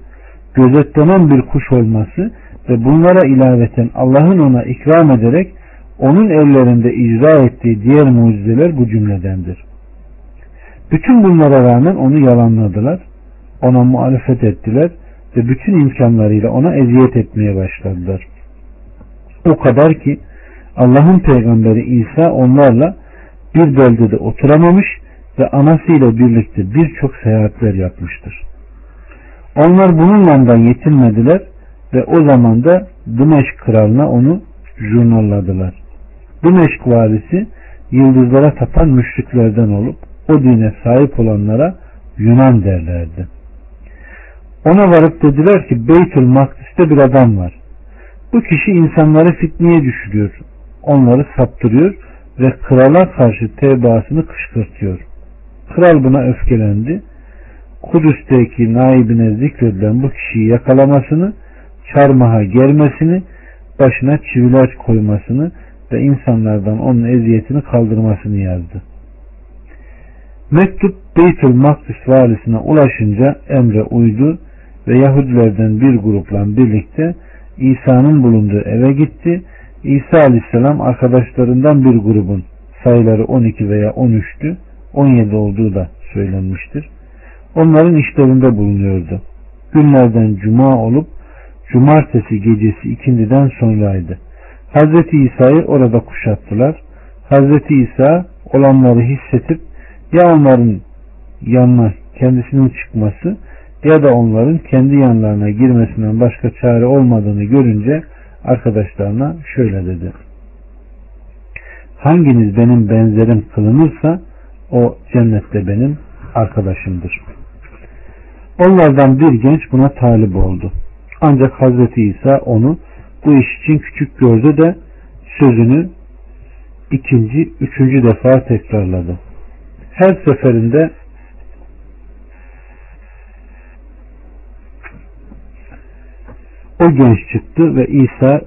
gözetlenen bir kuş olması ve bunlara ilaveten Allah'ın ona ikram ederek onun ellerinde icra ettiği diğer mucizeler bu cümledendir. Bütün bunlara rağmen onu yalanladılar, ona muhalefet ettiler ve bütün imkanlarıyla ona eziyet etmeye başladılar. O kadar ki Allah'ın peygamberi İsa onlarla bir bölgede oturamamış ve anasıyla birlikte birçok seyahatler yapmıştır. Onlar bununla da yetinmediler ve o zaman da Dimeşk kralına onu jurnalladılar. Dimeşk valisi yıldızlara tapan müşriklerden olup o dine sahip olanlara Yunan derlerdi. Ona varıp dediler ki Beytül Makdis'te bir adam var. Bu kişi insanları fitneye düşürüyor. Onları saptırıyor ve krala karşı tebaasını kışkırtıyor. Kral buna öfkelendi. Kudüs'teki naibine zikredilen bu kişiyi yakalamasını, çarmıha germesini, başına çiviler koymasını ve insanlardan onun eziyetini kaldırmasını yazdı. Mektup Beytül Makdis valisine ulaşınca emre uydu ve Yahudilerden bir grupla birlikte İsa'nın bulunduğu eve gitti. İsa aleyhisselam arkadaşlarından bir grubun sayıları 12 veya 13'tü. 17 olduğu da söylenmiştir. Onların işlerinde bulunuyordu. Günlerden cuma olup cumartesi gecesi ikindiden sonraydı. Hazreti İsa'yı orada kuşattılar. Hazreti İsa olanları hissetip ya onların yanına kendisinin çıkması ya da onların kendi yanlarına girmesinden başka çare olmadığını görünce arkadaşlarına şöyle dedi. Hanginiz benim benzerim kılınırsa o cennette benim arkadaşımdır. Onlardan bir genç buna talip oldu. Ancak Hazreti İsa onu bu iş için küçük gördü de sözünü ikinci, üçüncü defa tekrarladı. Her seferinde o genç çıktı ve İsa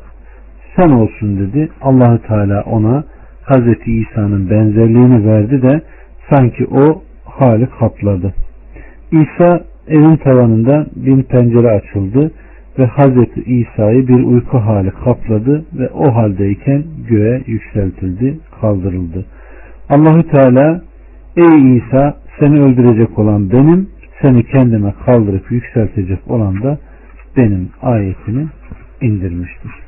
sen olsun dedi. Allahü Teala ona Hazreti İsa'nın benzerliğini verdi de sanki o hali kapladı. İsa evin tavanında bir pencere açıldı ve Hazreti İsa'yı bir uyku hali kapladı ve o haldeyken göğe yükseltildi, kaldırıldı. Allahü Teala ey İsa seni öldürecek olan benim, seni kendime kaldırıp yükseltecek olan da benim ayetini indirmiştir.